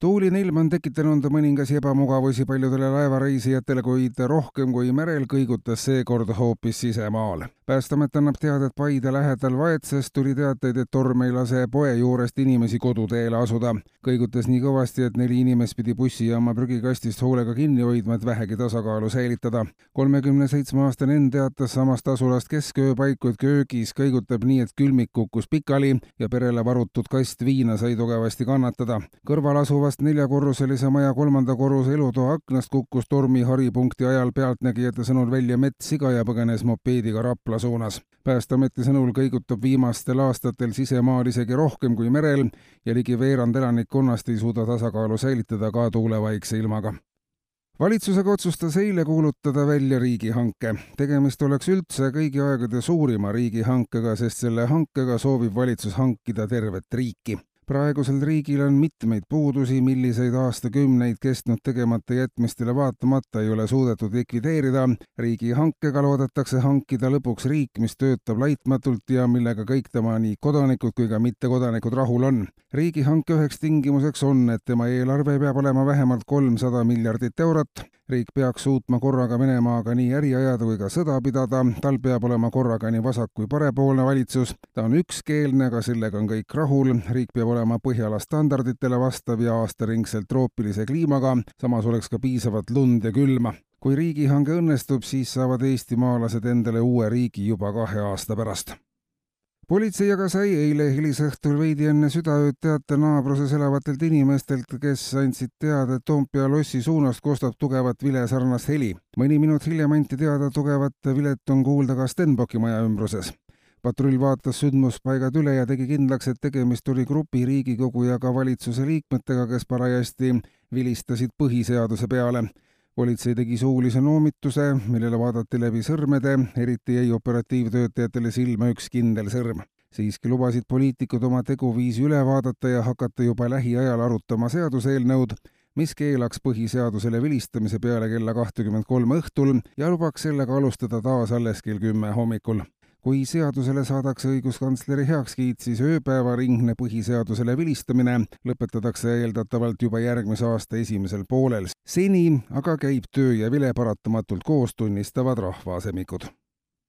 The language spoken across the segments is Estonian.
tuuline ilm on tekitanud mõningasi ebamugavusi paljudele laevareisijatele, kuid rohkem kui merel kõigutas seekord hoopis sisemaal. päästeamet annab teada, et Paide lähedal Vaetses tuli teateid, et torm ei lase poe juurest inimesi koduteele asuda. kõigutas nii kõvasti, et neli inimest pidi bussijaama prügikastist hoolega kinni hoidma, et vähegi tasakaalu säilitada. kolmekümne seitsme aastane Enn teatas samast asulast kesköö paiku, et köögis kõigutab nii, et külmik kukkus pikali ja perele varutud kast viina sai tugevasti kannatada. kõrval asuva asuvast neljakorruselise maja kolmanda korruse elutoa aknast kukkus tormi haripunkti ajal pealtnägijate sõnul välja metssiga ja põgenes mopeediga Rapla suunas. päästeameti sõnul kõigutab viimastel aastatel sisemaal isegi rohkem kui merel ja ligi veerand elanikkonnast ei suuda tasakaalu säilitada ka tuulevaikse ilmaga valitsusega otsustas eile kuulutada välja riigihanke. tegemist oleks üldse kõigi aegade suurima riigihankega, sest selle hankega soovib valitsus hankida tervet riiki praegusel riigil on mitmeid puudusi, milliseid aastakümneid kestnud tegemata jätmistele vaatamata ei ole suudetud likvideerida. riigihankega loodetakse hankida lõpuks riik, mis töötab laitmatult ja millega kõik tema nii kodanikud kui ka mittekodanikud rahul on. riigihanke üheks tingimuseks on, et tema eelarve peab olema vähemalt kolmsada miljardit eurot riik peaks suutma korraga Venemaaga nii äri ajada kui ka sõda pidada, tal peab olema korraga nii vasak- kui parepoolne valitsus, ta on ükskeelne, aga sellega on kõik rahul, riik peab olema Põhjala standarditele vastav ja aastaringselt troopilise kliimaga, samas oleks ka piisavalt lund ja külma. kui riigihange õnnestub, siis saavad eestimaalased endale uue riigi juba kahe aasta pärast politsei aga sai eile hilisõhtul veidi enne südaööd teate naabruses elavatelt inimestelt, kes andsid teada, et Toompea lossi suunast kostab tugevat vilesarnast heli. mõni minut hiljem anti teada, tugevat vilet on kuulda ka Stenbocki maja ümbruses. patrull vaatas sündmuspaigad üle ja tegi kindlaks, et tegemist oli grupi Riigikogu ja ka valitsuse liikmetega, kes parajasti vilistasid põhiseaduse peale politsei tegi suulise noomituse, millele vaadati läbi sõrmede, eriti jäi operatiivtöötajatele silma üks kindel sõrm. siiski lubasid poliitikud oma teguviisi üle vaadata ja hakata juba lähiajal arutama seaduseelnõud, mis keelaks põhiseadusele vilistamise peale kella kahtekümmend kolm õhtul ja lubaks sellega alustada taas alles kell kümme hommikul kui seadusele saadakse õiguskantsleri heakskiit, siis ööpäevaringne põhiseadusele vilistamine lõpetatakse eeldatavalt juba järgmise aasta esimesel poolel. seni aga käib töö ja vile paratamatult koos, tunnistavad rahvaasemikud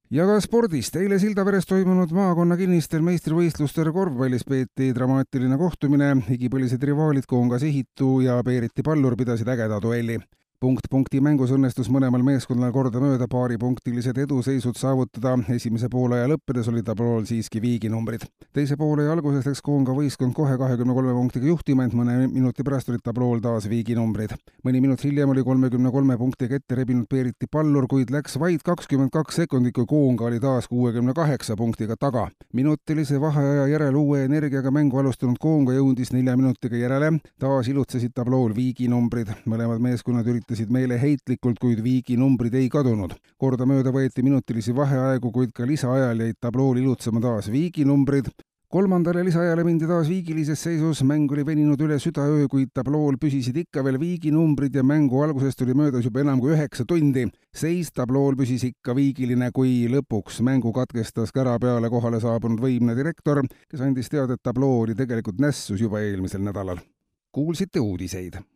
ja ka spordist. eile Sildaveres toimunud maakonnakinnistel meistrivõistlustel korvpallis peeti dramaatiline kohtumine. igipõlised rivaalid Koongas Ihitu ja Peeriti Pallur pidasid ägeda duelli punkt punkti mängus õnnestus mõlemal meeskonnal kordamööda paaripunktilised eduseisud saavutada, esimese poolaja lõppedes oli tablool siiski viiginumbrid. teise poolaja alguses läks Koonga võistkond kohe kahekümne kolme punktiga juhtima, ent mõne minuti pärast olid tablool taas viiginumbrid. mõni minut hiljem oli kolmekümne kolme punktiga ette rebinud Peeriti Pallur, kuid läks vaid kakskümmend kaks sekundit, kui Koonga oli taas kuuekümne kaheksa punktiga taga. minutilise vaheaja järel uue energiaga mängu alustanud Koonga jõudis nelja minutiga järele, taas ilutsesid tablool viiginumbrid, mõlemad meeskonnad üritasid näitasid meeleheitlikult, kuid viigi numbrid ei kadunud. kordamööda võeti minutilisi vaheaegu, kuid ka lisaajal jäid tablool ilutsema taas viigi numbrid. kolmandale lisaajale mindi taas viigilises seisus, mäng oli veninud üle südaöö, kuid tablool püsisid ikka veel viigi numbrid ja mängu algusest oli möödas juba enam kui üheksa tundi. seis tablool püsis ikka viigiline, kui lõpuks mängu katkestas kära peale kohale saabunud võimne direktor, kes andis teada, et tabloo oli tegelikult nässus juba eelmisel nädalal. kuulsite uudiseid